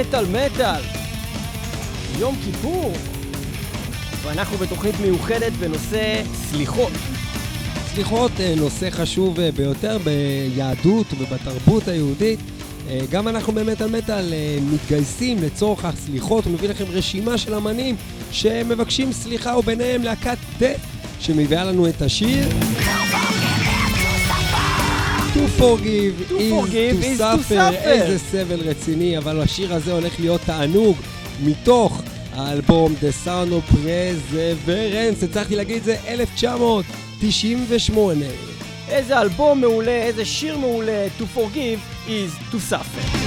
מטאל מטאל, יום כיפור, ואנחנו בתוכנית מיוחדת בנושא סליחות. סליחות, אה, נושא חשוב אה, ביותר ביהדות ובתרבות היהודית. אה, גם אנחנו במטאל מטאל מתגייסים לצורך הסליחות ומביא לכם רשימה של אמנים שמבקשים סליחה וביניהם להקת דה שמביאה לנו את השיר To forgive, To forgive is to suffer. איזה סבל רציני, אבל השיר הזה הולך להיות תענוג מתוך האלבום The Sound of Perseverance, הצלחתי להגיד את זה 1998. איזה אלבום מעולה, איזה שיר מעולה, To forgive is to suffer.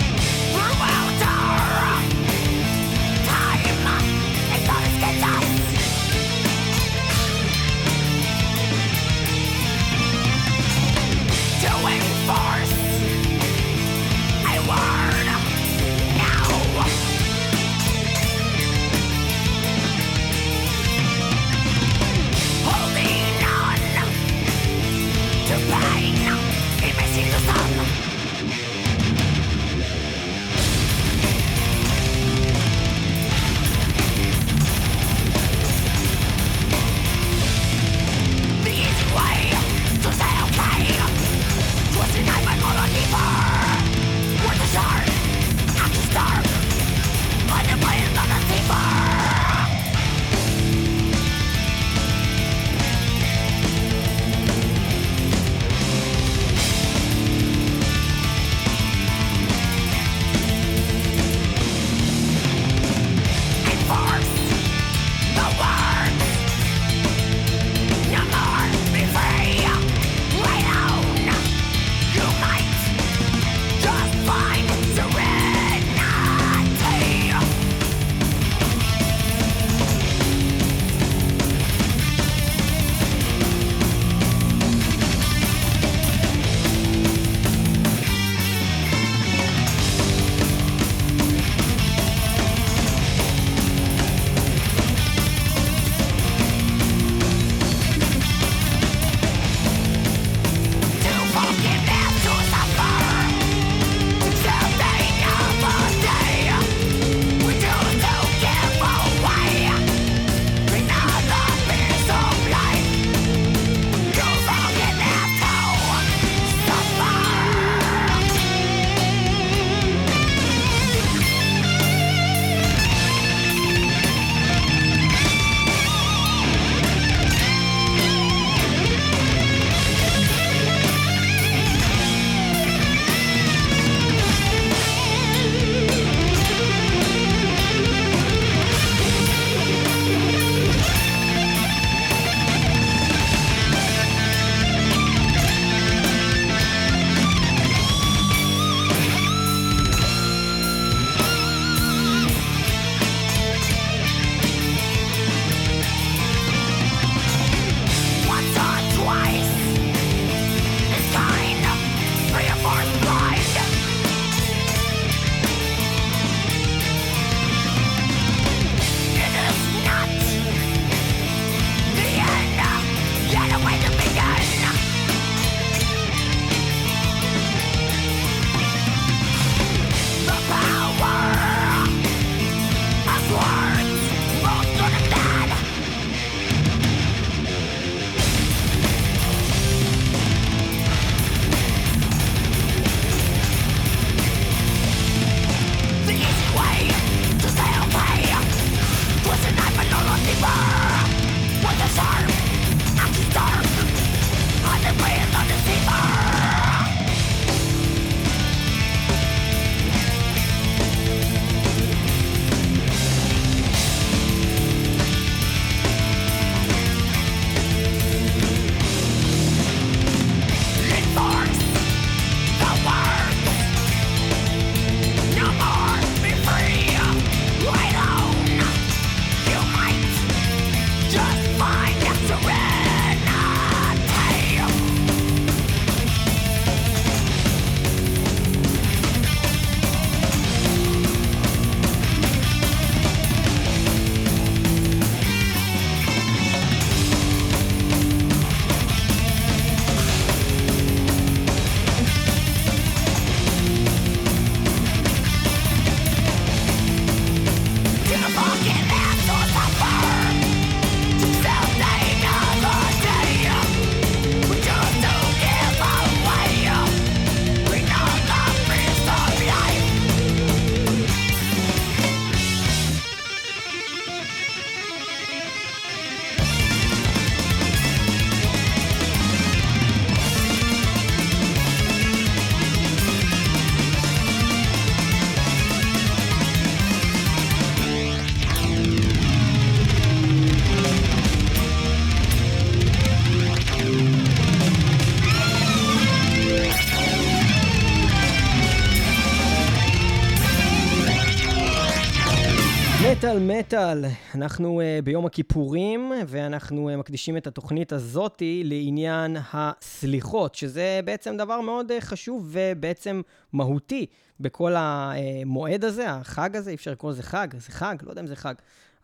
מטאל מטאל, אנחנו uh, ביום הכיפורים, ואנחנו uh, מקדישים את התוכנית הזאתי לעניין הסליחות, שזה בעצם דבר מאוד uh, חשוב ובעצם מהותי בכל המועד הזה, החג הזה, אי אפשר לקרוא לזה חג, זה חג, לא יודע אם זה חג.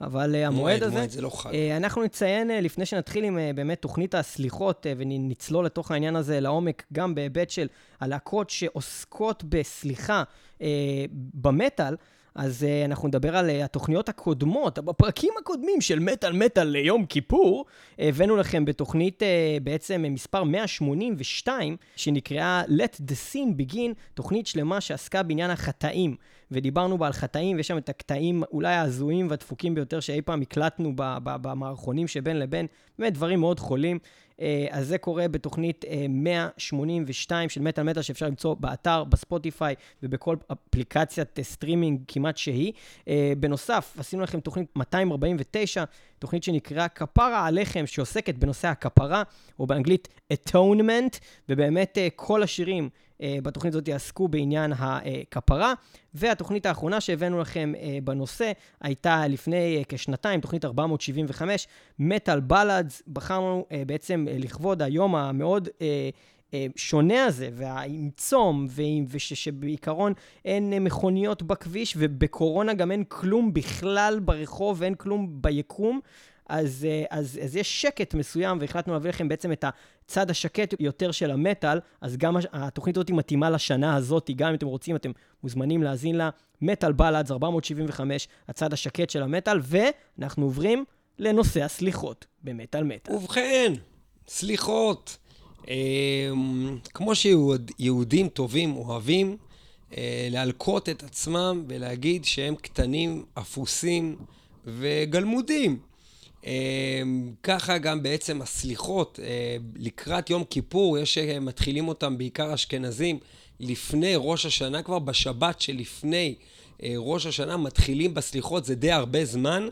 אבל uh, המועד הזה... מועד זה לא חג. Uh, אנחנו נציין, uh, לפני שנתחיל עם uh, באמת תוכנית הסליחות, uh, ונצלול לתוך העניין הזה לעומק, גם בהיבט של הלהקות שעוסקות בסליחה uh, במטאל, אז uh, אנחנו נדבר על uh, התוכניות הקודמות, בפרקים הקודמים של מטאל מטאל ליום כיפור, הבאנו לכם בתוכנית uh, בעצם מספר 182, שנקראה Let the Scene Begin, תוכנית שלמה שעסקה בעניין החטאים. ודיברנו בה על חטאים, ויש שם את הקטעים אולי ההזויים והדפוקים ביותר שאי פעם הקלטנו במערכונים שבין לבין, באמת דברים מאוד חולים. אה, אז זה קורה בתוכנית 182 אה, של מטאל מטאל שאפשר למצוא באתר, בספוטיפיי ובכל אפליקציית סטרימינג כמעט שהיא. אה, בנוסף, עשינו לכם תוכנית 249, תוכנית שנקראה כפרה עליכם, שעוסקת בנושא הכפרה, או באנגלית Atonement, ובאמת כל השירים אה, בתוכנית הזאת יעסקו בעניין הכפרה. והתוכנית האחרונה שהבאנו לכם אה, בנושא הייתה לפני אה, כשנתיים, תוכנית 475, Metal Bloods. בחרנו בעצם לכבוד היום המאוד... שונה הזה, ועם צום, ושבעיקרון אין מכוניות בכביש, ובקורונה גם אין כלום בכלל ברחוב, ואין כלום ביקום. אז, אה, אז, אז יש שקט מסוים, והחלטנו להביא לכם בעצם את הצד השקט יותר של המטאל, אז גם התוכנית הזאת מתאימה לשנה הזאת, גם אם אתם רוצים, אתם מוזמנים להאזין לה. מטאל בלאדס 475, הצד השקט של המטאל, ואנחנו עוברים לנושא הסליחות במטאל מטאל. ובכן, סליחות. אה, כמו שיהודים טובים אוהבים אה, להלקות את עצמם ולהגיד שהם קטנים, אפוסים וגלמודים. אמ, ככה גם בעצם הסליחות אה, לקראת יום כיפור, יש שמתחילים אותם בעיקר אשכנזים לפני ראש השנה, כבר בשבת שלפני אה, ראש השנה מתחילים בסליחות, זה די הרבה זמן,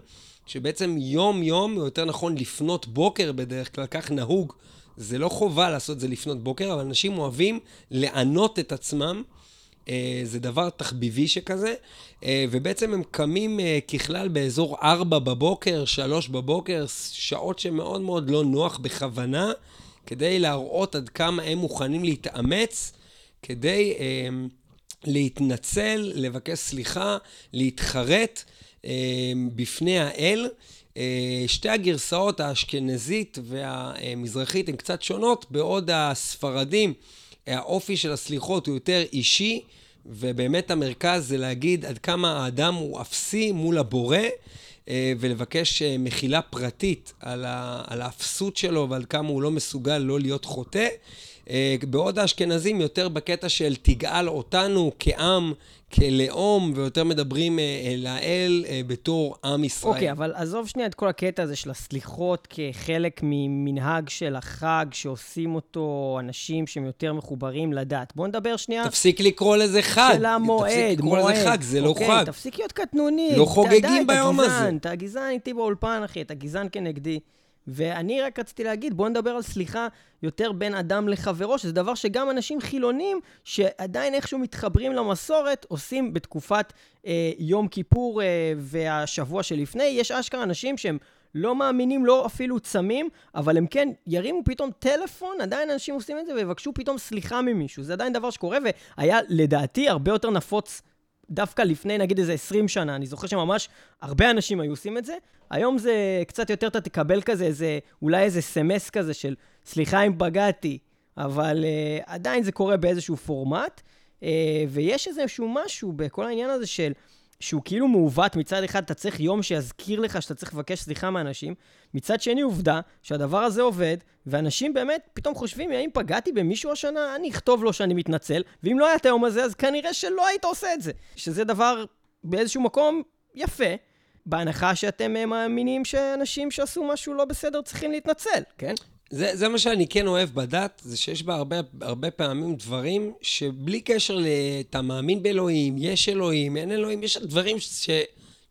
שבעצם יום-יום, או יותר נכון לפנות בוקר בדרך כלל, כך נהוג, זה לא חובה לעשות זה לפנות בוקר, אבל אנשים אוהבים לענות את עצמם. אה, זה דבר תחביבי שכזה, אה, ובעצם הם קמים אה, ככלל באזור 4 בבוקר, 3 בבוקר, שעות שמאוד מאוד לא נוח בכוונה, כדי להראות עד כמה הם מוכנים להתאמץ, כדי להתנצל, לבקש סליחה, להתחרט בפני האל. שתי הגרסאות, האשכנזית והמזרחית, הן קצת שונות, בעוד הספרדים, האופי של הסליחות הוא יותר אישי, ובאמת המרכז זה להגיד עד כמה האדם הוא אפסי מול הבורא, אה, ולבקש אה, מחילה פרטית על, האפסות שלו ועל כמה הוא לא מסוגל לא להיות חוטא. אה, בעוד האשכנזים יותר בקטע של תגאל אותנו כעם, כלאום, ויותר מדברים אל האל בתור עם ישראל. אוקיי, okay, אבל עזוב שנייה את כל הקטע הזה של הסליחות כחלק ממנהג של החג, שעושים אותו אנשים שהם יותר מחוברים לדת. בואו נדבר שנייה... תפסיק לקרוא לזה חג. של המועד, תפסיק לקרוא מועד. לזה חג, זה לא אוקיי, חג. תפסיק להיות קטנוני. לא חוגגים ביום הזה. אתה גזען איתי באולפן, אחי, אתה גזען כנגדי. ואני רק רציתי להגיד, בואו נדבר על סליחה יותר בין אדם לחברו, שזה דבר שגם אנשים חילונים, שעדיין איכשהו מתחברים למסורת, עושים בתקופת אה, יום כיפור אה, והשבוע שלפני. יש אשכרה אנשים שהם לא מאמינים, לא אפילו צמים, אבל הם כן ירימו פתאום טלפון, עדיין אנשים עושים את זה, ויבקשו פתאום סליחה ממישהו. זה עדיין דבר שקורה, והיה לדעתי הרבה יותר נפוץ דווקא לפני נגיד איזה 20 שנה, אני זוכר שממש הרבה אנשים היו עושים את זה. היום זה קצת יותר, אתה תקבל כזה, איזה, אולי איזה סמס כזה של סליחה אם פגעתי, אבל uh, עדיין זה קורה באיזשהו פורמט, uh, ויש איזשהו משהו בכל העניין הזה של... שהוא כאילו מעוות, מצד אחד אתה צריך יום שיזכיר לך שאתה צריך לבקש סליחה מאנשים, מצד שני עובדה שהדבר הזה עובד, ואנשים באמת פתאום חושבים, האם פגעתי במישהו השנה? אני אכתוב לו שאני מתנצל, ואם לא היה את היום הזה, אז כנראה שלא היית עושה את זה. שזה דבר באיזשהו מקום יפה, בהנחה שאתם אה, מאמינים שאנשים שעשו משהו לא בסדר צריכים להתנצל, כן? זה, זה מה שאני כן אוהב בדת, זה שיש בה הרבה, הרבה פעמים דברים שבלי קשר ל"אתה מאמין באלוהים", יש אלוהים, אין אלוהים, יש דברים ש,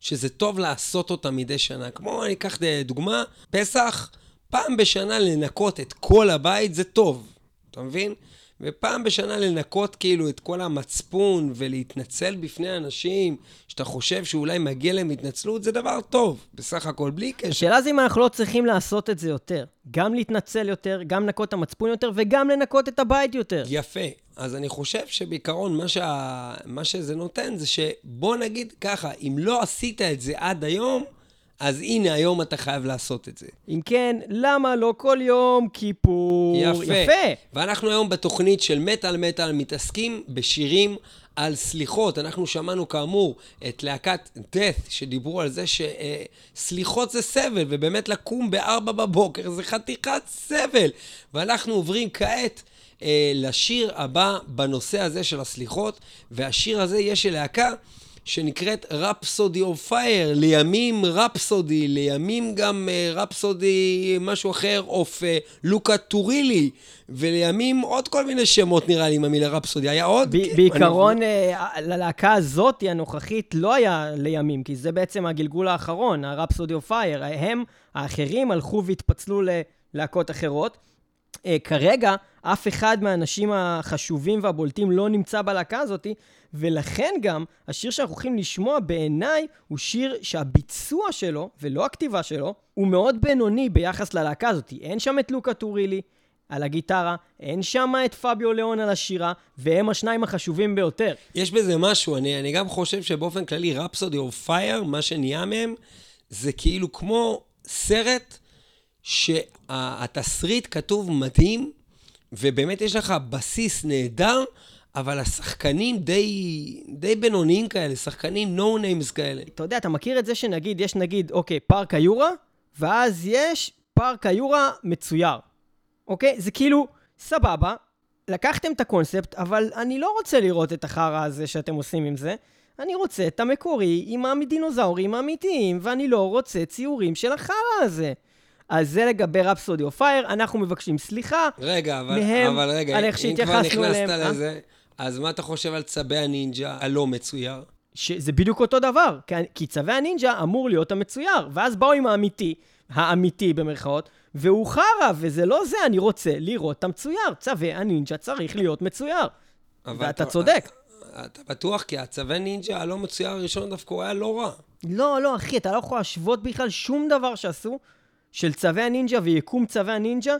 שזה טוב לעשות אותם מדי שנה. כמו, אני אקח דוגמה, פסח, פעם בשנה לנקות את כל הבית זה טוב, אתה מבין? ופעם בשנה לנקות כאילו את כל המצפון ולהתנצל בפני אנשים שאתה חושב שאולי מגיע להם התנצלות, זה דבר טוב, בסך הכל, בלי קשר. השאלה זה אם אנחנו לא צריכים לעשות את זה יותר. גם להתנצל יותר, גם לנקות את המצפון יותר, וגם לנקות את הבית יותר. יפה. אז אני חושב שבעיקרון מה, שה... מה שזה נותן זה שבוא נגיד ככה, אם לא עשית את זה עד היום, אז הנה, היום אתה חייב לעשות את זה. אם כן, למה לא כל יום כיפור? יפה. יפה. ואנחנו היום בתוכנית של מטאל מטאל מתעסקים בשירים על סליחות. אנחנו שמענו כאמור את להקת death, שדיברו על זה שסליחות זה סבל, ובאמת לקום ב-4 בבוקר זה חתיכת סבל. ואנחנו עוברים כעת אה, לשיר הבא בנושא הזה של הסליחות, והשיר הזה יש של להקה שנקראת Rhapsody of Fire, לימים Rhapsody, לימים גם Rhapsody משהו אחר, of Luca Turilli, ולימים עוד כל מיני שמות נראה לי עם המילה Rhapsody. היה עוד? ב- בעיקרון, אה, ללהקה הזאת, הנוכחית, לא היה לימים, כי זה בעצם הגלגול האחרון, ה Rhapsody of Fire. הם, האחרים, הלכו והתפצלו ללהקות אחרות. אה, כרגע, אף אחד מהאנשים החשובים והבולטים לא נמצא בלהקה הזאתי, ולכן גם, השיר שאנחנו הולכים לשמוע בעיניי, הוא שיר שהביצוע שלו, ולא הכתיבה שלו, הוא מאוד בינוני ביחס ללהקה הזאתי. אין שם את לוקה טורילי על הגיטרה, אין שם את פביו ליאון על השירה, והם השניים החשובים ביותר. יש בזה משהו, אני, אני גם חושב שבאופן כללי, רפסודי או פייר, מה שנהיה מהם, זה כאילו כמו סרט שהתסריט כתוב מדהים, ובאמת יש לך בסיס נהדר, אבל השחקנים די, די בינוניים כאלה, שחקנים no names כאלה. אתה יודע, אתה מכיר את זה שנגיד, יש נגיד, אוקיי, פארק היורה, ואז יש פארק היורה מצויר. אוקיי? זה כאילו, סבבה, לקחתם את הקונספט, אבל אני לא רוצה לראות את החרא הזה שאתם עושים עם זה. אני רוצה את המקורי עם הדינוזאורים האמיתיים, ואני לא רוצה ציורים של החרא הזה. אז זה לגבי Rhapsody of Fire, אנחנו מבקשים סליחה רגע, אבל, מהם אבל רגע, על איך אם כבר שהתייחסנו אליהם. נכנסת אה? לזה, אז מה אתה חושב על צבי הנינג'ה הלא מצויר? שזה בדיוק אותו דבר, כי- כי צבי הנינג'ה אמור להיות המצויר, ואז באו עם האמיתי, האמיתי במרכאות, והוא חרא, וזה לא זה, אני רוצה לראות את המצויר. צבי הנינג'ה צריך להיות מצויר. ואתה צודק. אתה בטוח, כי הצבי נינג'ה הלא מצויר הראשון דווקא הוא היה לא רע. לא, לא, אחי, אתה לא יכול להשוות בכלל שום דבר שעשו של צווי הנינג'ה ויקום צווי הנינג'ה.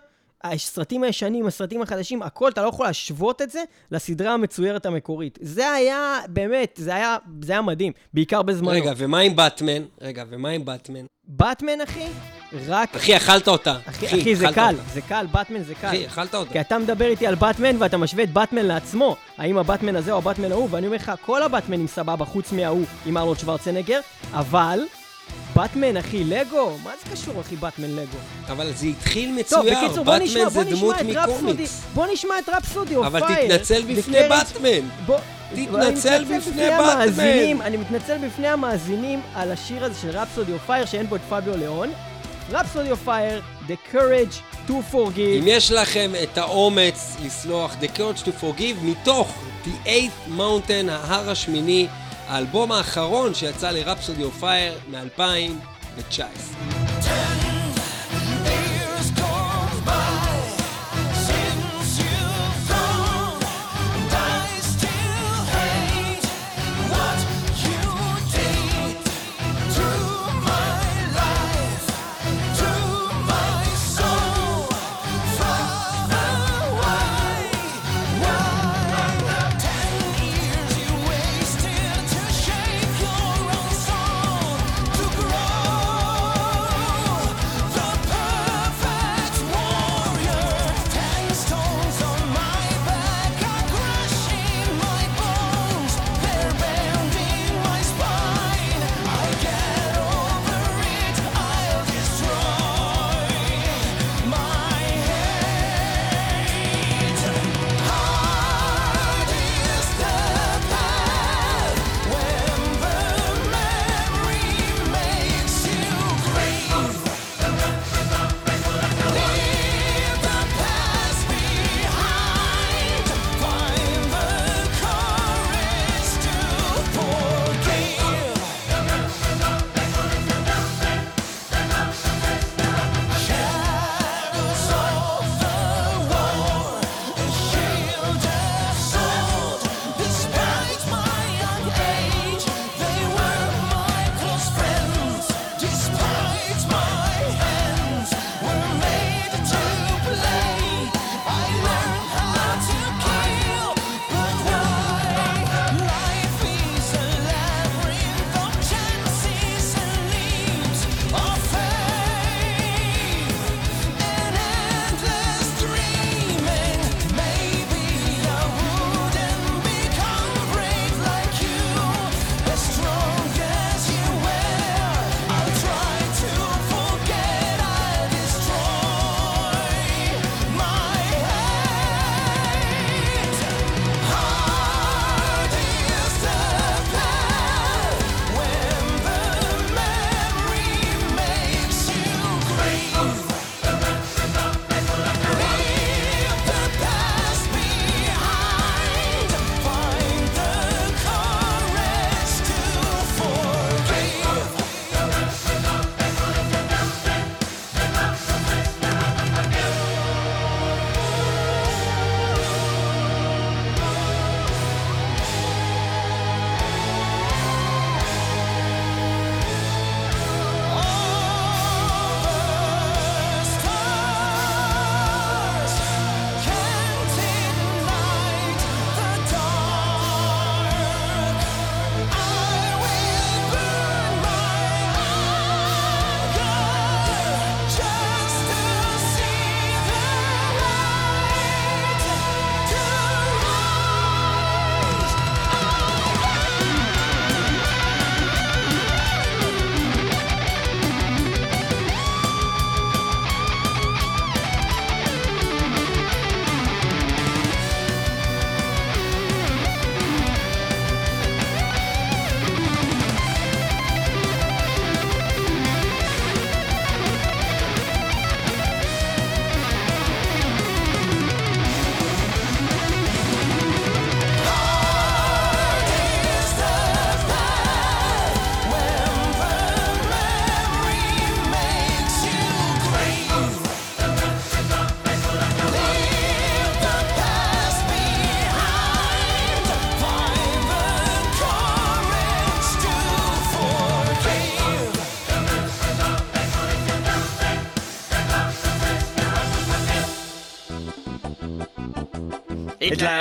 הסרטים הישנים, הסרטים החדשים, הכל, אתה לא יכול להשוות את זה לסדרה המצוירת המקורית. זה היה, באמת, זה היה, זה היה מדהים, בעיקר בזמנו. רגע, ומה עם באטמן? רגע, ומה עם באטמן? באטמן, אחי, רק... אחי, אכלת אותה. אחי, אחי, זה אכלת קל, אותה. זה קל, באטמן זה קל. אחי, אכלת אותה. כי אתה מדבר איתי על באטמן ואתה משווה את באטמן לעצמו. האם הבאטמן הזה או הבאטמן ההוא, ואני אומר לך, כל הבאטמנים סבבה, חוץ מההוא עם ארלון שוורצנגר, אבל באטמן, אחי, לגו? מה זה קשור, אחי, באטמן לגו? אבל זה התחיל טוב, מצויר. בקיצור, בוא נשמע, בוא נשמע את Rhapsody. בוא נשמע את Rhapsody of אבל Fire. תתנצל בפני באטמן. בוא... תתנצל בפני באטמן. אני מתנצל בפני המאזינים על השיר הזה של Rhapsody of Fire, שאין בו את פביו ליאון. Rhapsody of Fire, The Courage to Forgive. אם יש לכם את האומץ לסלוח, The Courage to Forgive, מתוך The Eighth Mountain, ההר השמיני, האלבום האחרון שיצא לרפסודי אוף פייר מ-2019.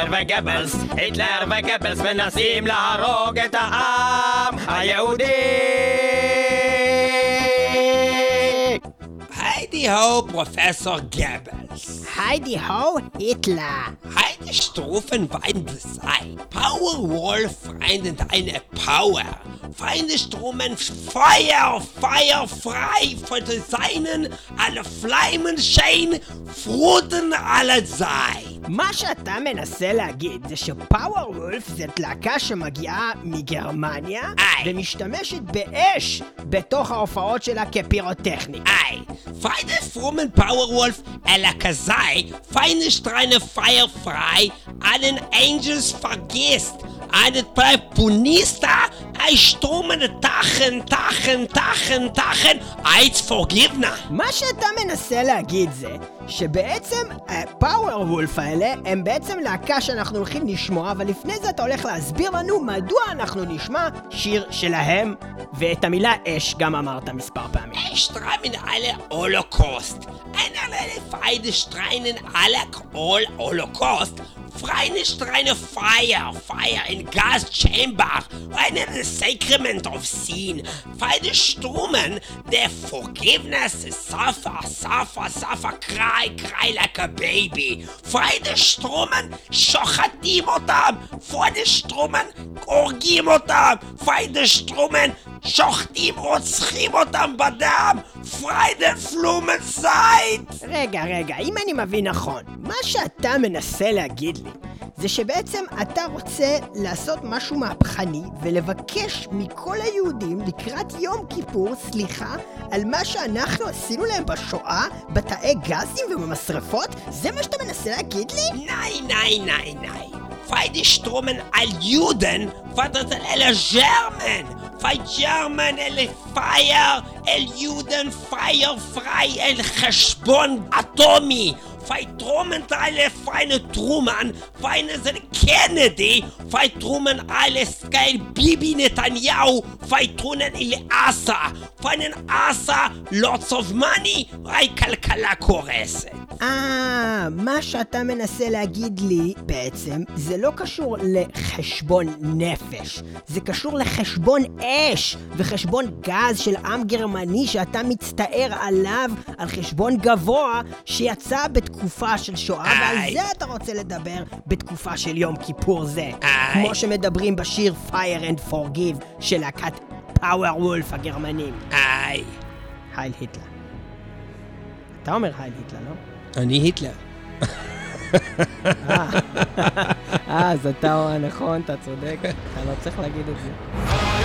היטלר וגבלס, היטלר וגבלס מנסים להרוג את העם היהודי! היידי הו, פרופסור גבלס. היידי הו, היטלר. Heide Strophen weiden sei. Power Wall, Freunde, deine Power. Feinde Stromen, Feuer, Feuer frei von seinen, alle Fleimen schein, Fruden alle sei. מה שאתה מנסה להגיד זה שפאוור וולף זאת להקה שמגיעה מגרמניה איי. ומשתמשת באש בתוך ההופעות שלה כפירוטכניקה. Ei, feine frommen Powerwolf, Ella Kasai, feine Streine Feier frei, allen Angels vergisst, einen Punista, ein stromende Tachen, Tachen, Tachen, Tachen, eins Vergibner. מה שאתה מנסה להגיד זה שבעצם אה, פאוור וולף האלה הם בעצם להקה שאנחנו הולכים לשמוע, אבל לפני זה אתה הולך להסביר לנו מדוע אנחנו נשמע שיר שלהם, ואת המילה אש גם אמרת מספר פעמים. אש טריינן על הולוקוסט. אין אלה פייד שטריינן אלה כל הולוקוסט. פריינן שטריינן פייר, פייר אין גז צ'יימבר. אין אלה סייקרמנט אוף סין. פייד שטרומן, דה פורגיבנס, סאפה, סאפה, סאפה קרא. Like a baby. Feine Stromen, שוחטים אותם, feine Stromen, הורגים אותם, feine Stromen, שוחטים, רוצחים אותם בדם, פריידן פלומנסייד! רגע, רגע, אם אני מבין נכון, מה שאתה מנסה להגיד לי זה שבעצם אתה רוצה לעשות משהו מהפכני ולבקש מכל היהודים לקראת יום כיפור סליחה על מה שאנחנו עשינו להם בשואה, בתאי גזים ובמשרפות? זה מה שאתה מנסה להגיד לי? Nein, nein, nein, nein. Feine Stromen al Juden, vater el German. Fei German el Fire, el Juden Fire frei el חשבון אטומי. Fei Truman alle feine Truman, feine Kennedy, fei Truman alles geil Bibi Netanyahu, fei Truman il Asa, feinen Asa, lots of money, fei כלכלה קורסת. אה, מה שאתה מנסה להגיד לי בעצם, זה לא קשור לחשבון נפש, זה קשור לחשבון אש וחשבון גז של עם גרמני שאתה מצטער עליו על חשבון גבוה שיצא בתקופה של שואה, ועל איי. זה אתה רוצה לדבר בתקופה של יום כיפור זה. איי. כמו שמדברים בשיר Fire and Forgive של להקת פאוור וולף הגרמנים. איי. הייל היטלר. אתה אומר הייל היטלר, לא? אני היטלר. אה, אז אתה נכון, אתה צודק, אתה לא צריך להגיד את זה.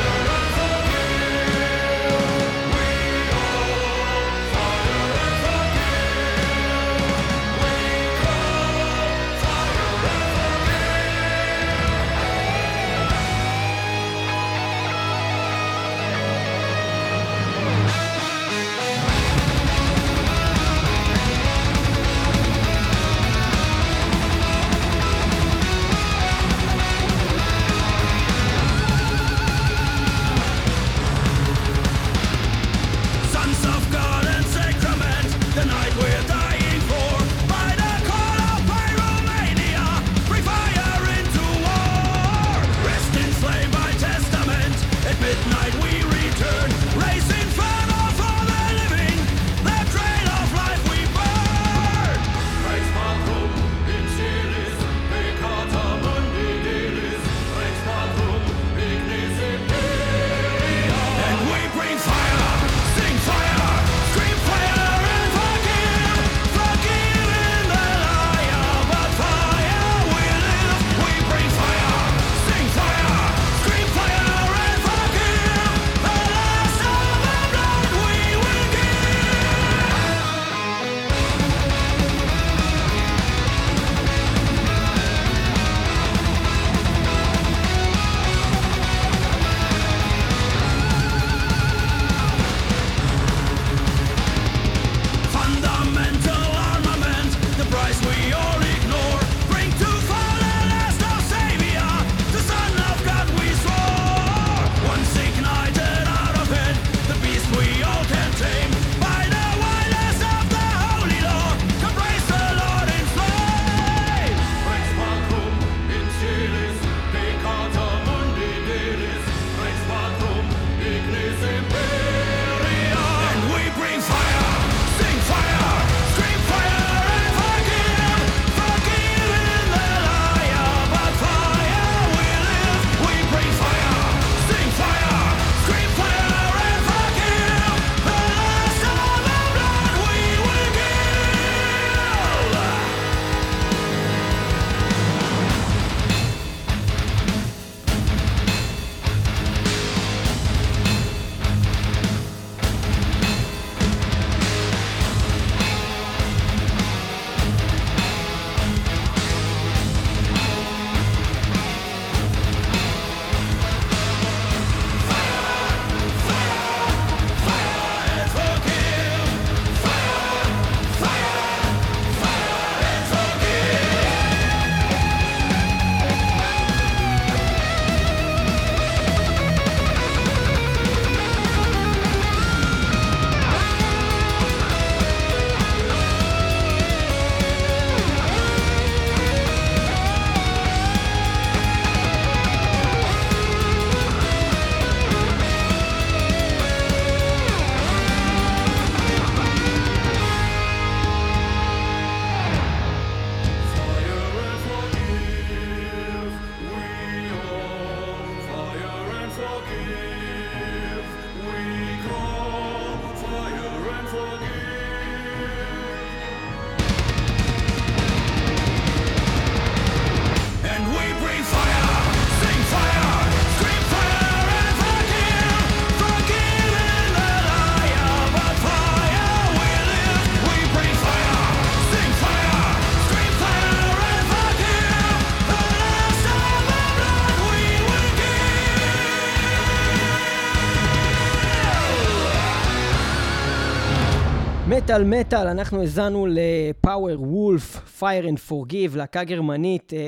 במטאל מטאל אנחנו האזנו ל Powerwolf, Fire and Forgive, להקה גרמנית. אה,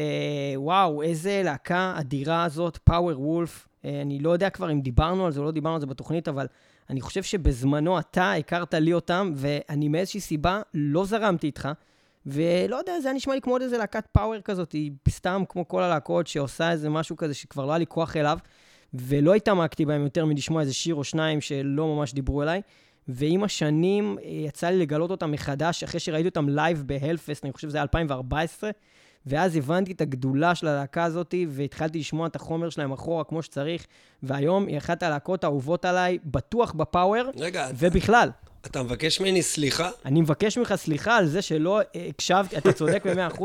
וואו, איזה להקה אדירה זאת, Powerwolf. אה, אני לא יודע כבר אם דיברנו על זה או לא דיברנו על זה בתוכנית, אבל אני חושב שבזמנו אתה הכרת לי אותם, ואני מאיזושהי סיבה לא זרמתי איתך. ולא יודע, זה היה נשמע לי כמו עוד איזה להקת power כזאת, היא סתם כמו כל הלהקות שעושה איזה משהו כזה שכבר לא היה לי כוח אליו, ולא התעמקתי בהם יותר מלשמוע איזה שיר או שניים שלא ממש דיברו אליי. ועם השנים אה, יצא לי לגלות אותם מחדש, אחרי שראיתי אותם live ב Hellfest, אני חושב שזה היה 2014, ואז הבנתי את הגדולה של הלהקה הזאת, והתחלתי לשמוע את החומר שלהם אחורה כמו שצריך, והיום היא אחת הלהקות האהובות עליי, בטוח ב power, רגע, ובכלל. אתה מבקש ממני סליחה? אני מבקש ממך סליחה על זה שלא הקשבתי, אתה צודק ב-100%,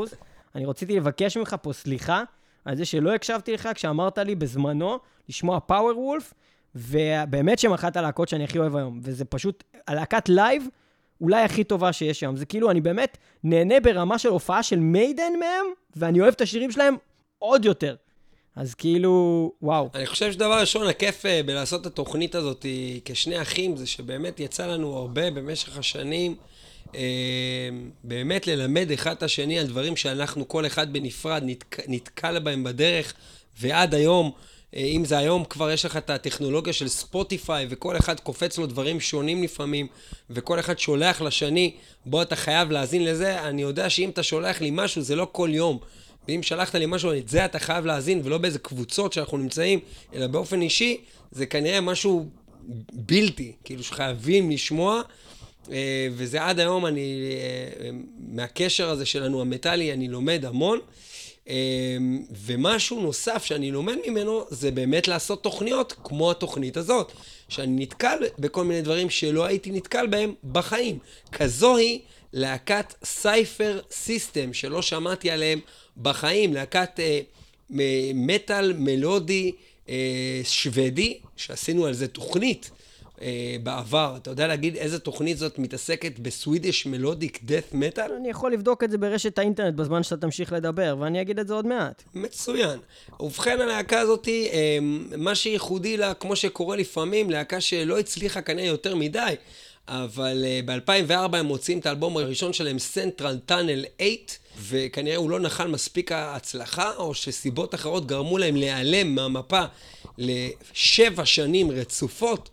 אני רציתי לבקש ממך פה סליחה על זה שלא הקשבתי לך כשאמרת לי בזמנו לשמוע Powerwolf, ובאמת שהם אחת הלהקות שאני הכי אוהב היום, וזה פשוט הלהקת live אולי הכי טובה שיש היום. זה כאילו, אני באמת נהנה ברמה של הופעה של Maiden מהם, ואני אוהב את השירים שלהם עוד יותר. אז כאילו, וואו. אני חושב שדבר ראשון, הכיף אה, בלעשות את התוכנית הזאת כשני אחים, זה שבאמת יצא לנו הרבה במשך השנים, אה, באמת ללמד אחד את השני על דברים שאנחנו, כל אחד בנפרד, נתק, נתקל בהם בדרך, ועד היום, אם זה היום כבר יש לך את הטכנולוגיה של ספוטיפיי, וכל אחד קופץ לו דברים שונים לפעמים, וכל אחד שולח לשני, בוא אתה חייב להאזין לזה, אני יודע שאם אתה שולח לי משהו, זה לא כל יום. ואם שלחת לי משהו, את זה אתה חייב להאזין, ולא באיזה קבוצות שאנחנו נמצאים, אלא באופן אישי, זה כנראה משהו בלתי, כאילו שחייבים לשמוע, אה, וזה עד היום, אני, אה, מהקשר הזה שלנו, המטאלי, אני לומד המון. אה, ומשהו נוסף שאני לומד ממנו, זה באמת לעשות תוכניות כמו התוכנית הזאת, שאני נתקל בכל מיני דברים שלא הייתי נתקל בהם בחיים. כזוהי להקת Cipher System, שלא שמעתי עליהם בחיים, להקת אה, מטאל מלודי אה, שוודי, שעשינו על זה תוכנית אה, בעבר. אתה יודע להגיד איזה תוכנית זאת מתעסקת ב Swedish melodic death metal? אני יכול לבדוק את זה ברשת האינטרנט בזמן שאתה תמשיך לדבר, ואני אגיד את זה עוד מעט. מצוין. ובכן, הלהקה הזאת, אה, מה שייחודי לה, כמו שקורה לפעמים, להקה שלא הצליחה כנראה יותר מדי, אבל uh, ב-2004 הם מוצאים את האלבום הראשון שלהם, Central Tunnel 8, וכנראה הוא לא נחל מספיק ההצלחה, או שסיבות אחרות גרמו להם להיעלם מהמפה לשבע שנים רצופות,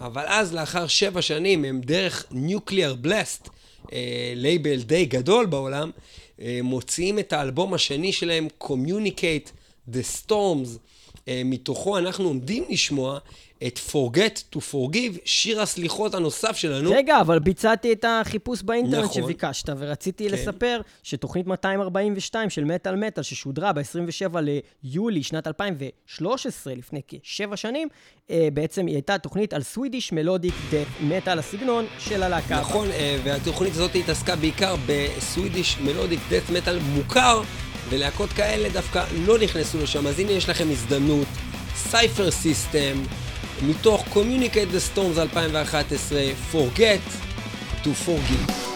אבל אז, לאחר שבע שנים, הם דרך Nuclear Blast, אה, לייבל די גדול בעולם, אה, מוציאים את האלבום השני שלהם, Communicate the Storms. אה, מתוכו אנחנו עומדים לשמוע את Forget to Forgive, שיר הסליחות הנוסף שלנו. רגע, אבל ביצעתי את החיפוש באינטרנט נכון. שביקשת, ורציתי כן. לספר שתוכנית 242 של מטאל מטאל, ששודרה ב-27 ליולי שנת 2013, לפני כשבע שנים, אה, בעצם היא הייתה תוכנית על Swedish melodic death metal, הסגנון של הלהקה. נכון, אה, והתוכנית הזאת התעסקה בעיקר ב Swedish melodic death metal מוכר, ולהקות כאלה דווקא לא נכנסו לשם, אז הנה יש לכם הזדמנות. Cipher System, מתוך Communicate the Storms 2011, Forget to Forgive.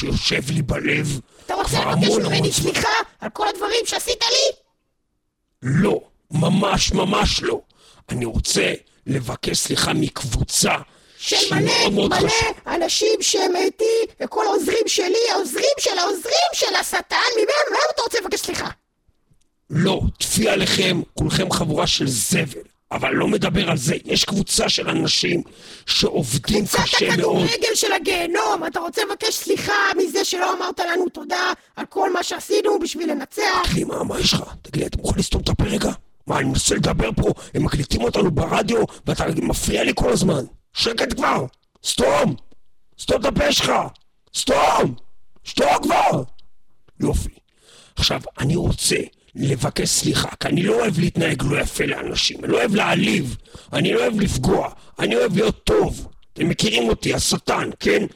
שיושב לי בלב אתה רוצה לבקש ממני. סליחה על כל הדברים שעשית לי? לא, ממש ממש לא. אני רוצה לבקש סליחה מקבוצה של מלא, מלא. אנשים שהם איתי, וכל העוזרים שלי, העוזרים של העוזרים של השטן, ממהם, מהם אתה רוצה לבקש סליחה? לא, טפי עליכם, כולכם חבורה של זבל. אבל לא מדבר על זה, יש קבוצה של אנשים שעובדים קבוצת קשה מאוד. הכדורגל של הגיהנום, אתה רוצה לבקש סליחה מזה שלא אמרת לנו תודה על כל מה שעשינו בשביל לנצח? אחי, מה, מה יש לך? תגיד לי, אתה מוכן לסתום את הפה רגע? מה, אני מנסה לדבר פה, הם מקליטים אותנו ברדיו, ואתה מפריע לי כל הזמן. שקט כבר! סתום! סתום את הפה שלך! סתום! סתום כבר! יופי. עכשיו, אני רוצה לבקש סליחה, כי אני לא אוהב להתנהג לא יפה לאנשים, אני לא אוהב להעליב, אני לא אוהב לפגוע, אני אוהב להיות טוב. אתם מכירים אותי, השטן, כן?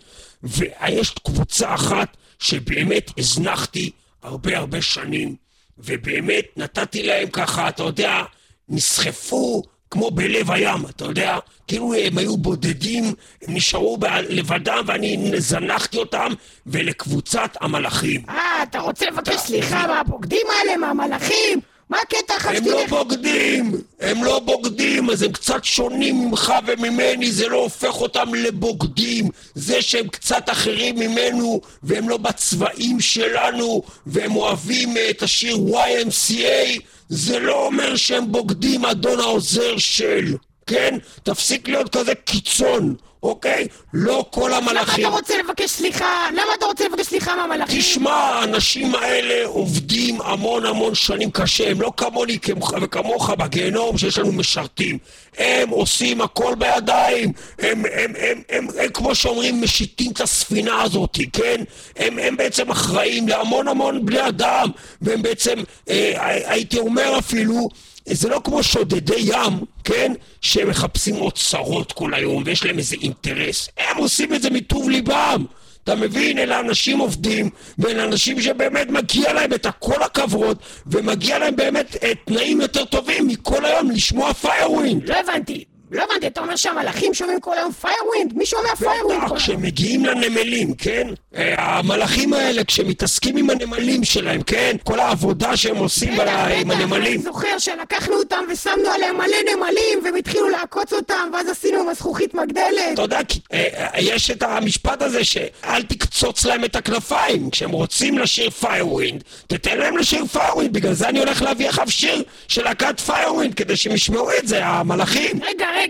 ויש קבוצה אחת שבאמת הזנחתי הרבה הרבה שנים, ובאמת נתתי להם ככה, אתה יודע, נסחפו כמו בלב הים, אתה יודע? כאילו הם היו בודדים, הם נשארו לבדם ואני זנחתי אותם, ולקבוצת המלאכים. אה, אתה רוצה לבקש סליחה מהבוגדים האלה, מהמלאכים? מה הקטע הם חשתי לא לך? בוגדים, הם לא בוגדים, אז הם קצת שונים ממך וממני, זה לא הופך אותם לבוגדים. זה שהם קצת אחרים ממנו, והם לא בצבעים שלנו, והם אוהבים אה, את השיר YMCA, זה לא אומר שהם בוגדים, אדון העוזר של, כן? תפסיק להיות כזה קיצון, אוקיי? לא כל למה המלאכים... אתה רוצה לבקש סליחה? למה אתה רוצה לבקש סליחה מהמלאכים? תשמע, האנשים האלה עובדים המון המון שנים קשה, הם לא כמוני כמוך וכמוך בגיהנום שיש לנו משרתים. הם עושים הכל בידיים, הם, הם, הם, הם, הם, כמו שאומרים, משיטים את הספינה הזאת, כן? הם, הם בעצם אחראים להמון המון בני אדם, והם בעצם, אה, הייתי אומר אפילו, זה לא כמו שודדי ים, כן? שהם מחפשים אוצרות כל היום ויש להם איזה אינטרס. הם עושים את זה מטוב ליבם. אתה מבין? אלה אנשים עובדים, ואלה אנשים שבאמת מגיע להם את הכל הכבוד, ומגיע להם באמת אה, תנאים יותר טובים מכל היום לשמוע Firewind. לא הבנתי. לא הבנתי, אתה אומר שהמלאכים שומעים כל היום Firewind? מי שומע Firewind כל היום? כשהם מגיעים לנמלים, כן? אה, המלאכים האלה, כשהם מתעסקים עם הנמלים שלהם, כן? כל העבודה שהם עושים עם אני הנמלים. זוכר שלקחנו אותם ושמנו עליהם מלא נמלים והם התחילו לעקוץ אותם ואז עשינו עם הזכוכית מגדלת אתה יודע, אה, אה, יש את המשפט הזה שאל תקצוץ להם את הכנפיים. כשהם רוצים לשיר Firewind, תתן להם לשיר Firewind. בגלל זה אני הולך להביא עכשיו שיר של להקת Firewind, כדי שהם ישמעו את זה, המלאכים. רגע, רגע,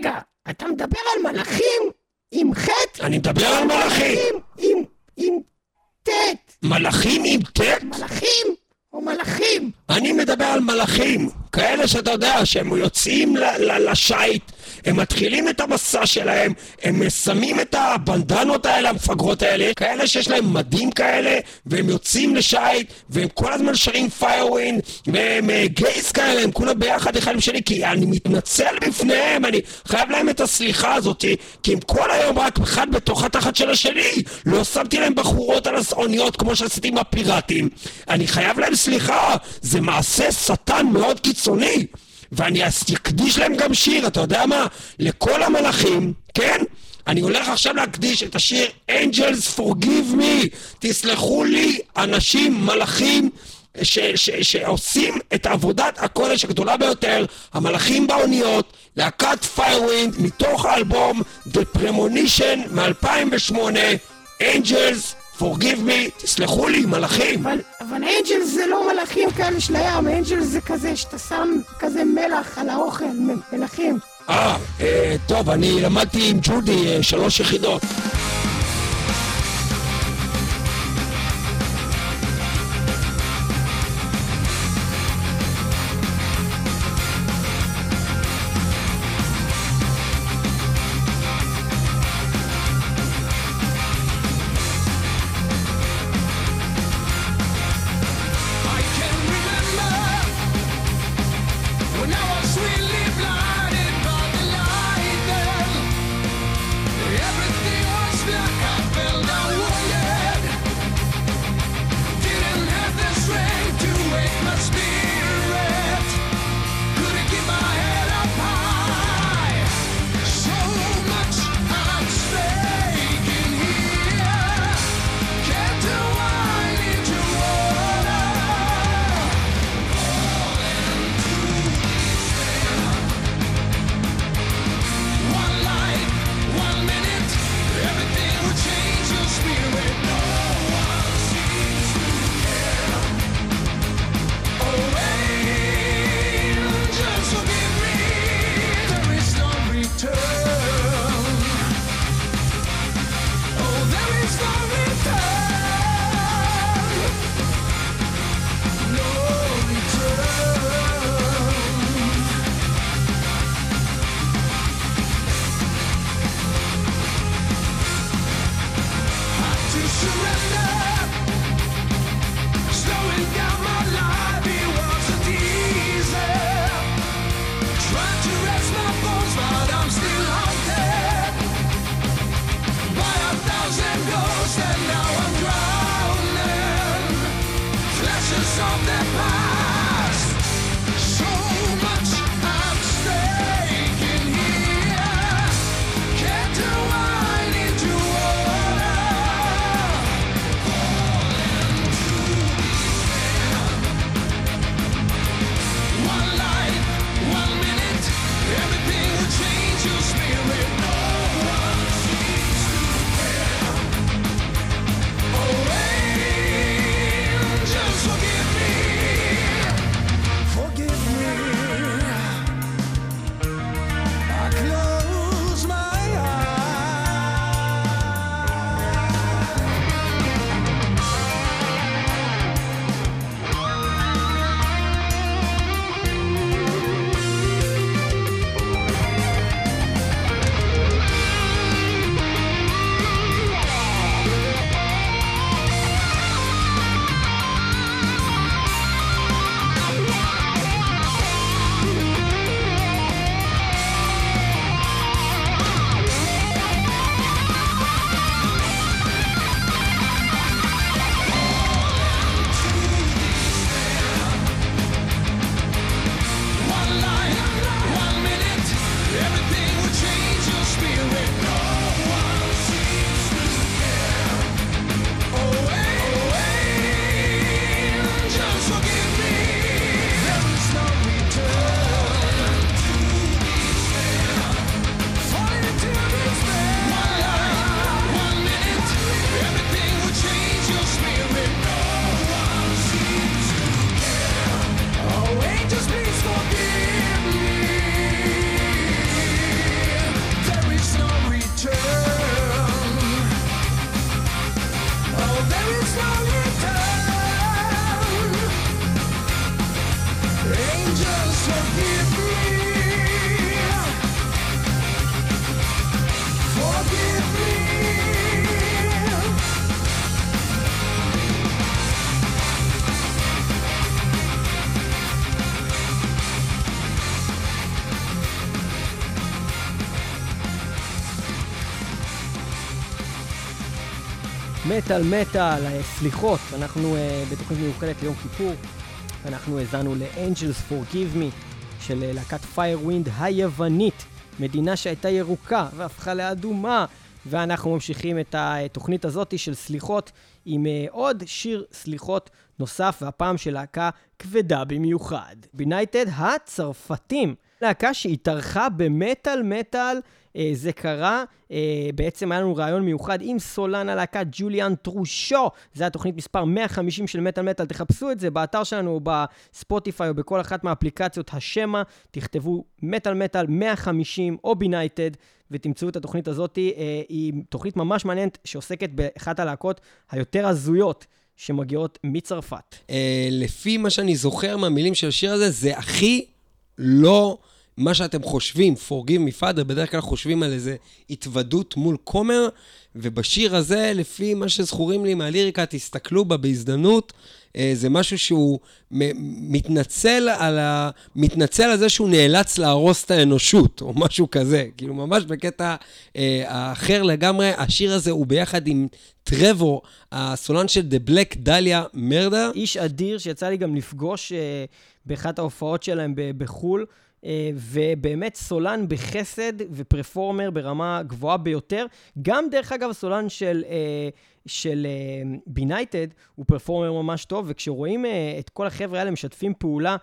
אתה מדבר על מלאכים עם ח'? אני מדבר על מלאכים. עם, עם ט', מלאכים עם ט'? מלאכים או מלחים? אני מדבר על מלאכים, כאלה שאתה יודע שהם יוצאים ל- ל- לשיט, הם מתחילים את המסע שלהם, הם שמים את הבנדנות האלה, המפגרות האלה, כאלה שיש להם מדים כאלה, והם יוצאים לשיט, והם כל הזמן שרים Firewind, והם אה, gays כאלה, הם כולם ביחד אחד עם שני, כי אני מתנצל בפניהם, אני חייב להם את הסליחה הזאת, כי הם כל היום רק אחד בתוך התחת של השני, לא שמתי להם בחורות על האוניות כמו שעשיתי עם הפיראטים, אני חייב להם סליחה, זה מעשה שטן מאוד קיצוני. ואני אקדיש להם גם שיר, אתה יודע מה? לכל המלאכים, כן? אני הולך עכשיו להקדיש את השיר Angels Forgive Me. תסלחו לי, אנשים, מלאכים, ש- ש- שעושים את עבודת הקודש הגדולה ביותר, המלאכים באוניות, להקת Firewind, מתוך האלבום The Premonition מ-2008, Angels Forgive Me, תסלחו לי, מלאכים. אבל, אבל angel זה לא מלאכים כאלה של הים, angel זה כזה שאתה שם כזה מלח על האוכל, מ- מלחים. אה, אה, טוב, אני למדתי עם ג'ודי אה, שלוש יחידות. מטאל מטאל, אה, סליחות, אנחנו אה, בתוכנית מיוחדת ליום כיפור, אנחנו האזנו ל-Angels Forgive Me של אה, להקת Firewind היוונית, מדינה שהייתה ירוקה והפכה לאדומה, ואנחנו ממשיכים את התוכנית הזאת של סליחות עם אה, עוד שיר סליחות נוסף, והפעם של להקה כבדה במיוחד. בינייטד הצרפתים, להקה שהתארחה במטאל מטאל. אה, זה קרה, אה, בעצם היה לנו ראיון מיוחד עם סולן הלהקה ג'וליאן טרושו, זה התוכנית מספר 150 של מטאל מטאל, תחפשו את זה באתר שלנו או בספוטיפיי או בכל אחת מהאפליקציות השמע, תכתבו מטאל מטאל 150 או בינייטד, ותמצאו את התוכנית הזאת, אה, היא תוכנית ממש מעניינת שעוסקת באחת הלהקות היותר הזויות. שמגיעות מצרפת. לפי מה שאני זוכר מהמילים של השיר הזה, זה הכי לא מה שאתם חושבים, me father, בדרך כלל חושבים על איזה התוודות מול כומר, ובשיר הזה, לפי מה שזכורים לי מהליריקה, תסתכלו בה בהזדמנות, אה, זה משהו שהוא מתנצל על, ה... מתנצל על זה שהוא נאלץ להרוס את האנושות, או משהו כזה. כאילו, ממש בקטע אה, האחר לגמרי, השיר הזה הוא ביחד עם טרוור, הסולן של The Black Dahlia Murder. איש אדיר שיצא לי גם לפגוש אה, באחת ההופעות שלהם בחו"ל. אה, ובאמת סולן בחסד ופרפורמר ברמה גבוהה ביותר. גם, דרך אגב, הסולן של, אה, של בינייטד הוא פרפורמר ממש טוב, וכשרואים אה, את כל החבר'ה האלה משתפים פעולה,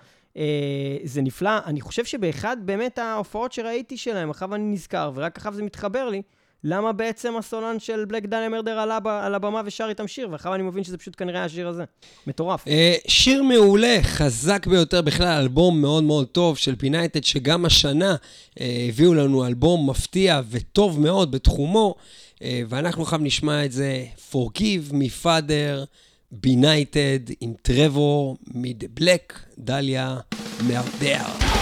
זה נפלא. אני חושב שבאחד באמת ההופעות שראיתי שלהם, אחריו אני נזכר, ורק אחריו זה מתחבר לי. למה בעצם הסולן של בלק דניה מרדר עלה על הבמה ושר איתם שיר, ואחריו אני מבין שזה פשוט כנראה השיר הזה. מטורף. אה, שיר מעולה, חזק ביותר בכלל, אלבום מאוד מאוד טוב של Benighted, שגם השנה אה, הביאו לנו אלבום מפתיע וטוב מאוד בתחומו, אה, ואנחנו עכשיו נשמע את זה, Forgive me father, Benighted, עם טרוור מ-The Black Dahlia Murder.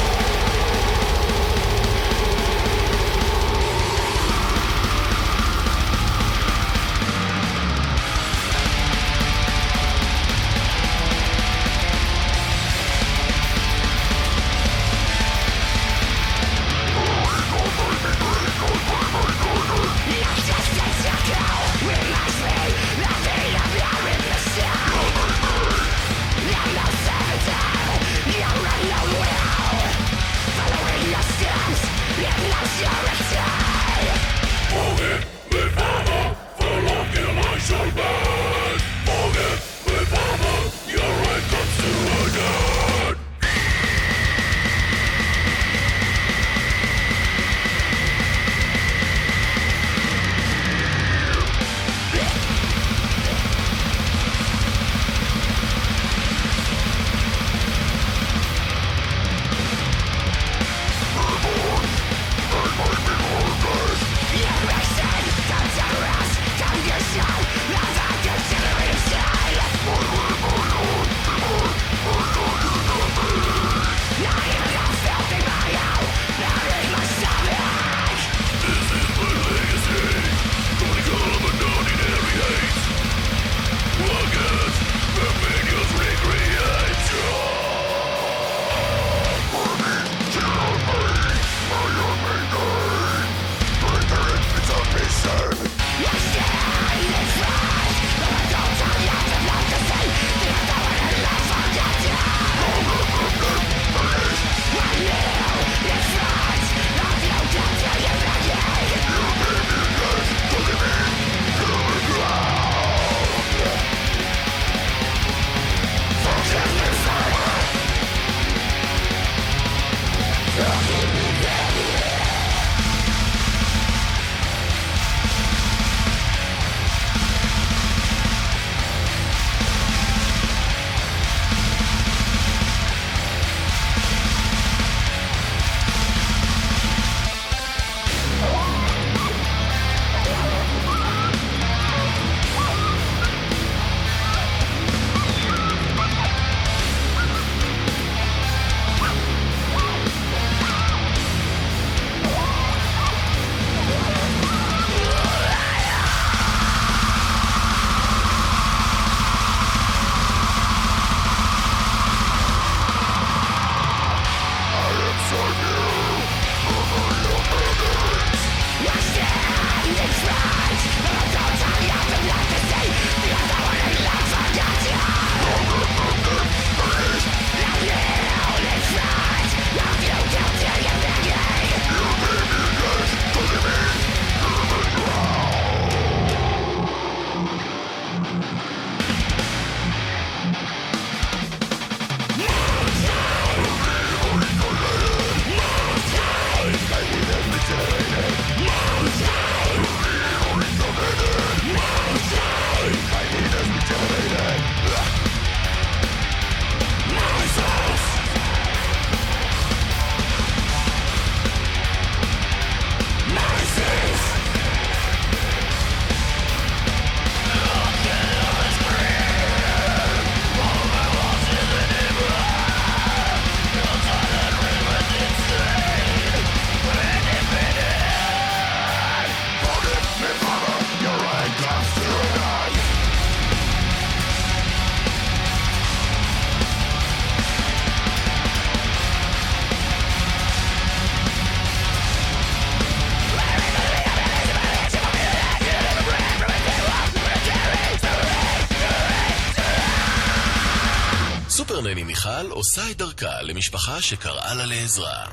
עושה את דרכה למשפחה שקראה לה לעזרה.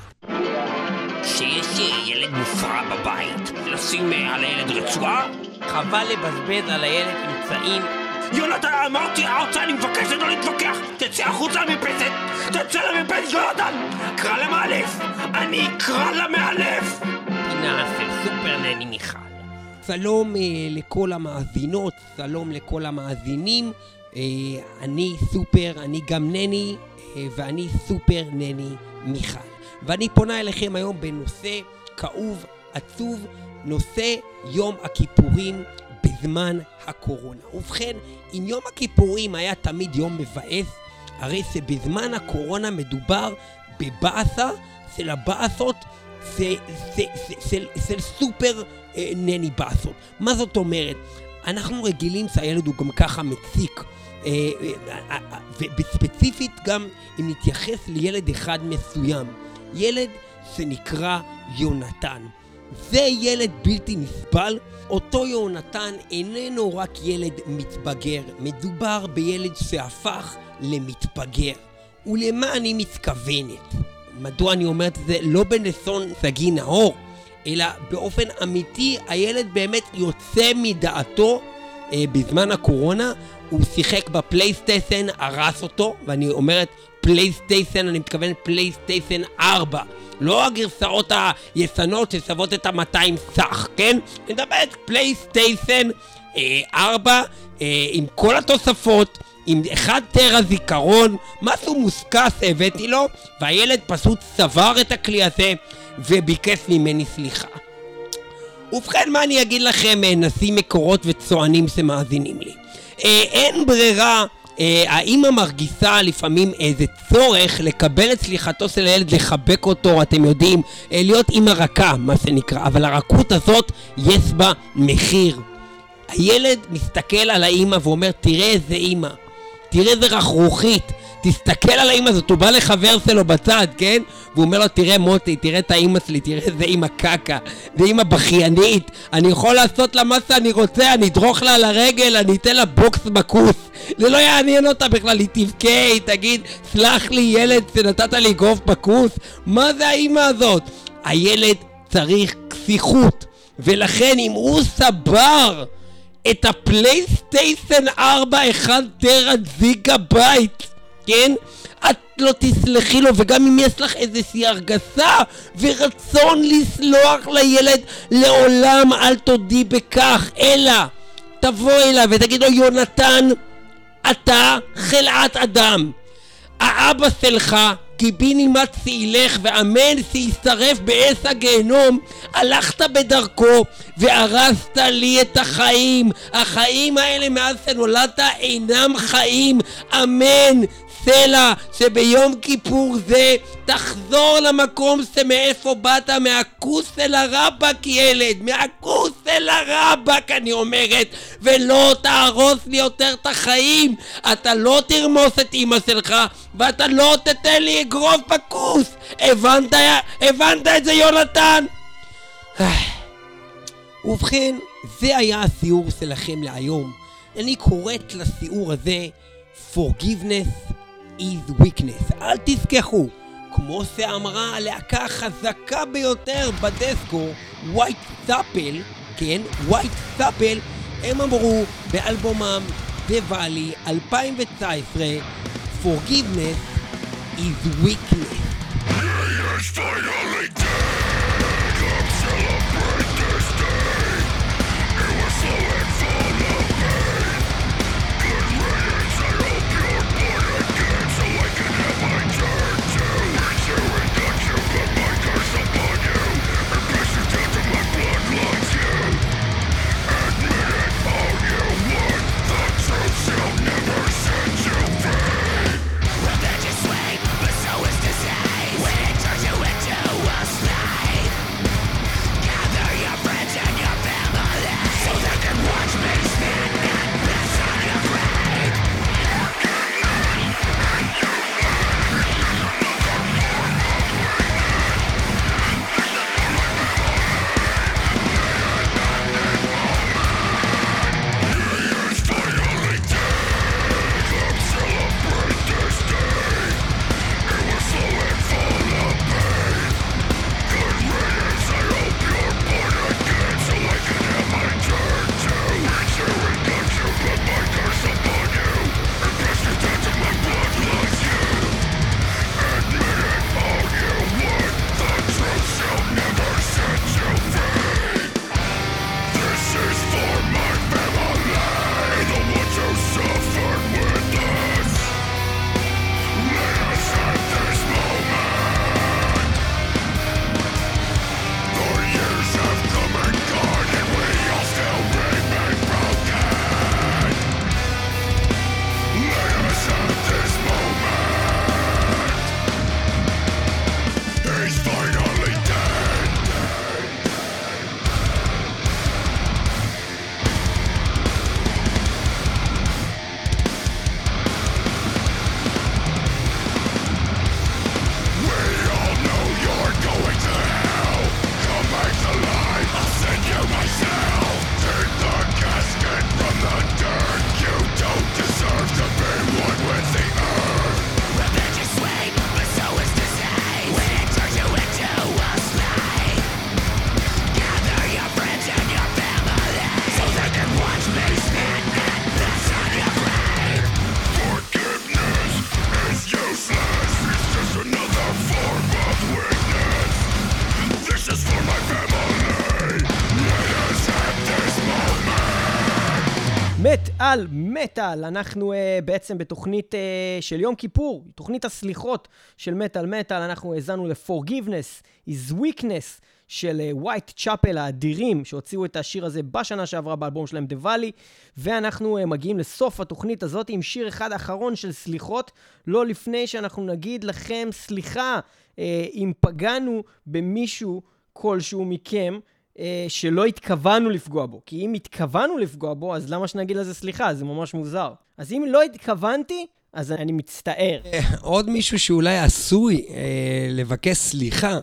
שיש ילד מופרע בבית, לשים אה, על הילד רצועה? חבל לבזבז על הילד אמצעים. יונתן, אמרתי ארצה, אני מבקש לא להתווכח! תצא החוצה למרפסת! תצא למרפסת, יונתן! קרא למאלף! אני אקרא למאלף! פינה של סופר נני מיכל. שלום אה, לכל המאזינות, שלום לכל המאזינים. אה, אני סופר, אני גם נני, אה, ואני סופר נני מיכל. ואני פונה אליכם היום בנושא כאוב, עצוב, נושא יום הכיפורים בזמן הקורונה. ובכן, אם יום הכיפורים היה תמיד יום מבאס, הרי שבזמן הקורונה מדובר בבאסה של הבאסות של סופר אה, נני באסות. מה זאת אומרת? אנחנו רגילים שהילד הוא גם ככה מציק. אה, אה, אה, ובספציפית גם אם נתייחס לילד אחד מסוים. ילד שנקרא יונתן. זה ילד בלתי נסבל. אותו יונתן איננו רק ילד מתבגר, מדובר בילד שהפך למתבגר. ולמה אני מתכוונת? מדוע אני אומרת את זה לא בנסון סגי נאור, אלא באופן אמיתי הילד באמת יוצא מדעתו אה, בזמן הקורונה, הוא שיחק בפלייסטיישן, הרס אותו, ואני אומרת פלייסטיישן, אני מתכוון פלייסטיישן 4. לא הגרסאות הישנות ששוות את ה-200 ש"ח, כן? אני מדברת פלייסטיישן אה, 4 אה, עם כל התוספות, עם אחד טרה זיכרון, משהו מוסקס הבאתי לו, והילד פשוט סבר את הכלי הזה וביקש ממני סליחה. ובכן, מה אני אגיד לכם, אה, נשיא מקורות וצוענים שמאזינים לי? אה, אין ברירה, אה, האימא מרגישה לפעמים איזה צורך לקבל את סליחתו של הילד, לחבק אותו, אתם יודעים, אה, להיות אימא רכה, מה שנקרא, אבל הרכות הזאת, יש בה מחיר. הילד מסתכל על האימא ואומר, תראה איזה אימא, תראה איזה רכרוכית, תסתכל על האימא הזאת, הוא בא לחבר שלו בצד, כן? והוא אומר לו, תראה מוטי, תראה את האימא שלי, תראה איזה אימא קקה, זה אימא בכיינית, אני יכול לעשות לה מה שאני רוצה, אני אדרוך לה על הרגל, אני אתן לה בוקס בכוס, זה לא יעניין אותה בכלל, היא תבכה, היא תגיד, סלח לי ילד שנתת לי אגרוף בכוס, מה זה האימא הזאת? הילד צריך קשיחות, ולכן אם הוא שבר את הפלייסטיישן 4 1 טרה ג'יגה בייט, כן? את לא תסלחי לו, וגם אם יש לך איזושהי הרגשה ורצון לסלוח לילד, לעולם אל תודי בכך, אלא תבוא אליו ותגיד לו, יונתן, אתה חלאת אדם. האבא שלך, קיבינימט שילך ואמן שישרף באש הגיהנום, הלכת בדרכו והרסת לי את החיים. החיים האלה מאז שנולדת אינם חיים. אמן. סלע שביום כיפור זה תחזור למקום שמאיפה באת, מהכוס אל הרבק ילד, מהכוס אל הרבק אני אומרת, ולא תהרוס לי יותר את החיים. אתה לא תרמוס את אמא שלך, ואתה לא תתן לי אגרוף בכוס. הבנת, הבנת את זה יונתן? ובכן, זה היה הסיור שלכם להיום. אני קוראת לסיור הזה Forgiveness is weakness. אל תשכחו, כמו שאמרה הלהקה החזקה ביותר ב deathcore, Whitechapel, כן, Whitechapel, הם אמרו באלבומם The Valley 2019, Forgiveness is weakness. Religious way, but so is מטאל, אנחנו uh, בעצם בתוכנית uh, של יום כיפור, תוכנית הסליחות של מטאל מטאל, אנחנו האזנו ל-Forgiveness is Weakness של ווייט uh, צ'אפל האדירים, שהוציאו את השיר הזה בשנה שעברה באלבום שלהם The Valley, ואנחנו uh, מגיעים לסוף התוכנית הזאת עם שיר אחד אחרון של סליחות, לא לפני שאנחנו נגיד לכם סליחה uh, אם פגענו במישהו כלשהו מכם. אה, שלא התכוונו לפגוע בו. כי אם התכוונו לפגוע בו, אז למה שנגיד לזה סליחה? זה ממש מוזר. אז אם לא התכוונתי, אז אני מצטער. אה, עוד מישהו שאולי עשוי אה, לבקש סליחה,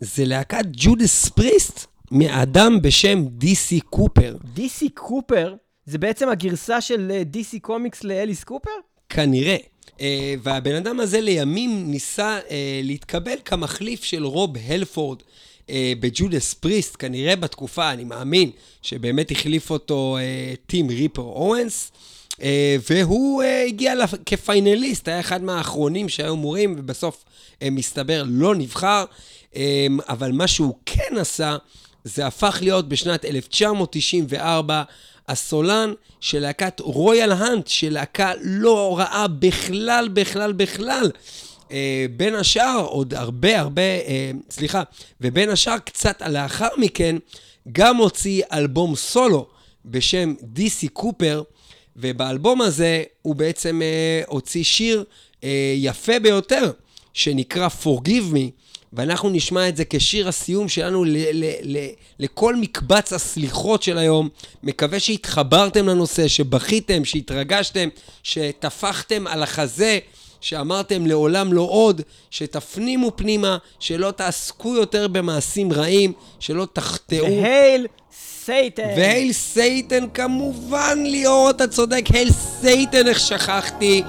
זה להקת Judas Priest מאדם בשם די.סי קופר. די.סי קופר, זה בעצם הגרסה של אה, DC Comics לאליס קופר? כנראה. אה, והבן אדם הזה לימים ניסה אה, להתקבל כמחליף של רוב הלפורד אה, ב Judas Priest, כנראה בתקופה, אני מאמין, שבאמת החליף אותו uh, טים ריפר אורנס. Uh, והוא uh, הגיע לפ... כפיינליסט, היה אחד מהאחרונים שהיו אמורים, ובסוף uh, מסתבר לא נבחר. Uh, אבל מה שהוא כן עשה, זה הפך להיות בשנת 1994 הסולן של להקת רויאל האנט, של להקה לא רעה בכלל, בכלל, בכלל. אה, בין השאר, עוד הרבה הרבה, אה, סליחה, ובין השאר, קצת לאחר מכן, גם הוציא אלבום סולו בשם דיסי קופר, ובאלבום הזה הוא בעצם אה, הוציא שיר אה, יפה ביותר, שנקרא Forgive Me, ואנחנו נשמע את זה כשיר הסיום שלנו ל- ל- ל- לכל מקבץ הסליחות של היום. מקווה שהתחברתם לנושא, שבכיתם, שהתרגשתם, שטפחתם על החזה, שאמרתם לעולם לא עוד, שתפנימו פנימה, שלא תעסקו יותר במעשים רעים, שלא תחטאו. Hail Satan. ו Hail Satan כמובן, ליאור, אתה צודק, Hail Satan, איך שכחתי.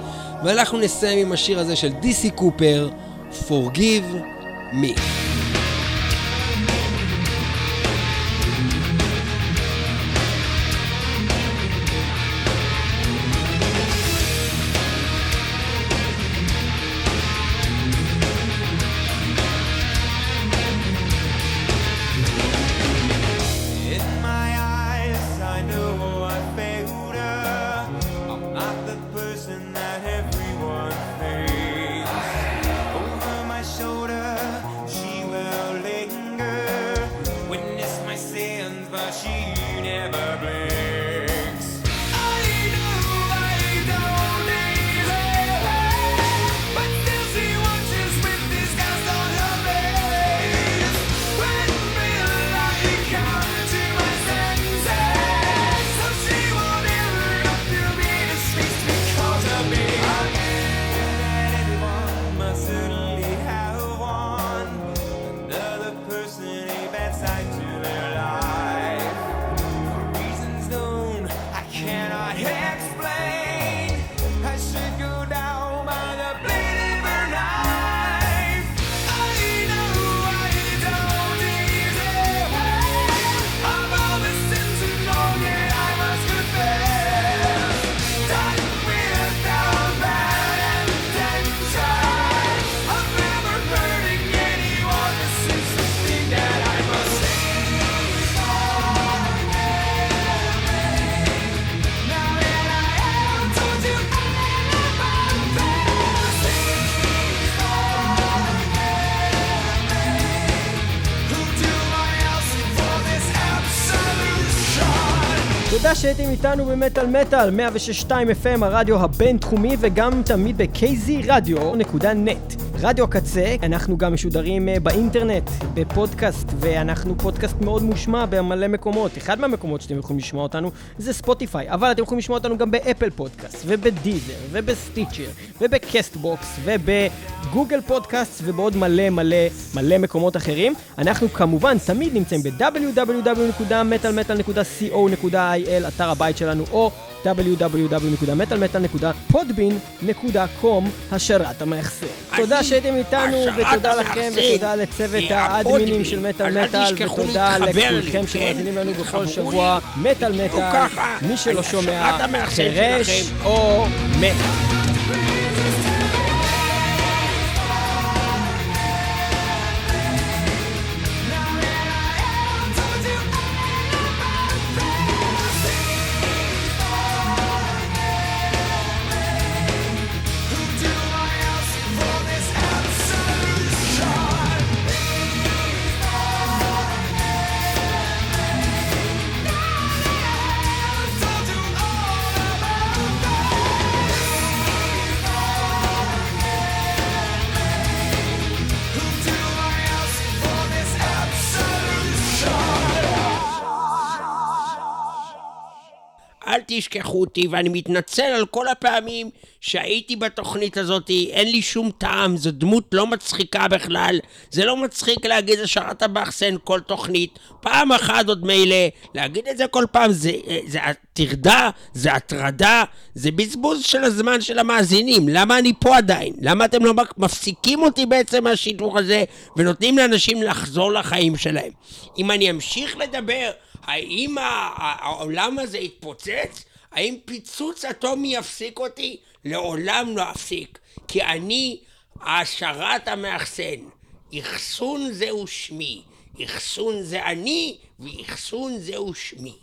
ואנחנו נסיים עם השיר הזה של דיסי קופר, Forgive Me. שהייתם איתנו ב Metal Metal, 106.2 FM, הרדיו הבינתחומי, וגם תמיד ב-kzradio.net. רדיו הקצה, אנחנו גם משודרים אה, באינטרנט, בפודקאסט, ואנחנו פודקאסט מאוד מושמע במלא מקומות. אחד מהמקומות שאתם יכולים לשמוע אותנו זה Spotify, אבל אתם יכולים לשמוע אותנו גם ב Apple Podcast, וב Deezer, וב Stitcher, וב Castbox, וב Google Podcast, ובעוד מלא מלא מלא מקומות אחרים. אנחנו כמובן תמיד נמצאים ב-www.metalmetal.co.il, אתר הבית שלנו, או www.metalmetal.podbean.com, השרת המאחסן. תודה שהייתם איתנו, ותודה לכם. ותודה לצוות האדמינים של מטאל אל מטאל, ותודה לכולכם כן? שמאזינים לנו בכל שבוע. מטאל מטאל, מי שלא שומע, חירש. או מת. תשכחו אותי, ואני מתנצל על כל הפעמים שהייתי בתוכנית הזאת, אין לי שום טעם, זו דמות לא מצחיקה בכלל. זה לא מצחיק להגיד השארת הבחסן כל תוכנית. פעם אחת עוד מילא, להגיד את זה כל פעם זה, זה טרדה, זה הטרדה, זה בזבוז של הזמן של המאזינים. למה אני פה עדיין? למה אתם לא מפסיקים אותי בעצם מהשידור הזה ונותנים לאנשים לחזור לחיים שלהם? אם אני אמשיך לדבר, האם העולם הזה יתפוצץ? האם פיצוץ אטומי יפסיק אותי? לעולם לא אפסיק, כי אני העשרת המאחסן. אחסון זהו שמי, אחסון זה אני, ואחסון זהו שמי.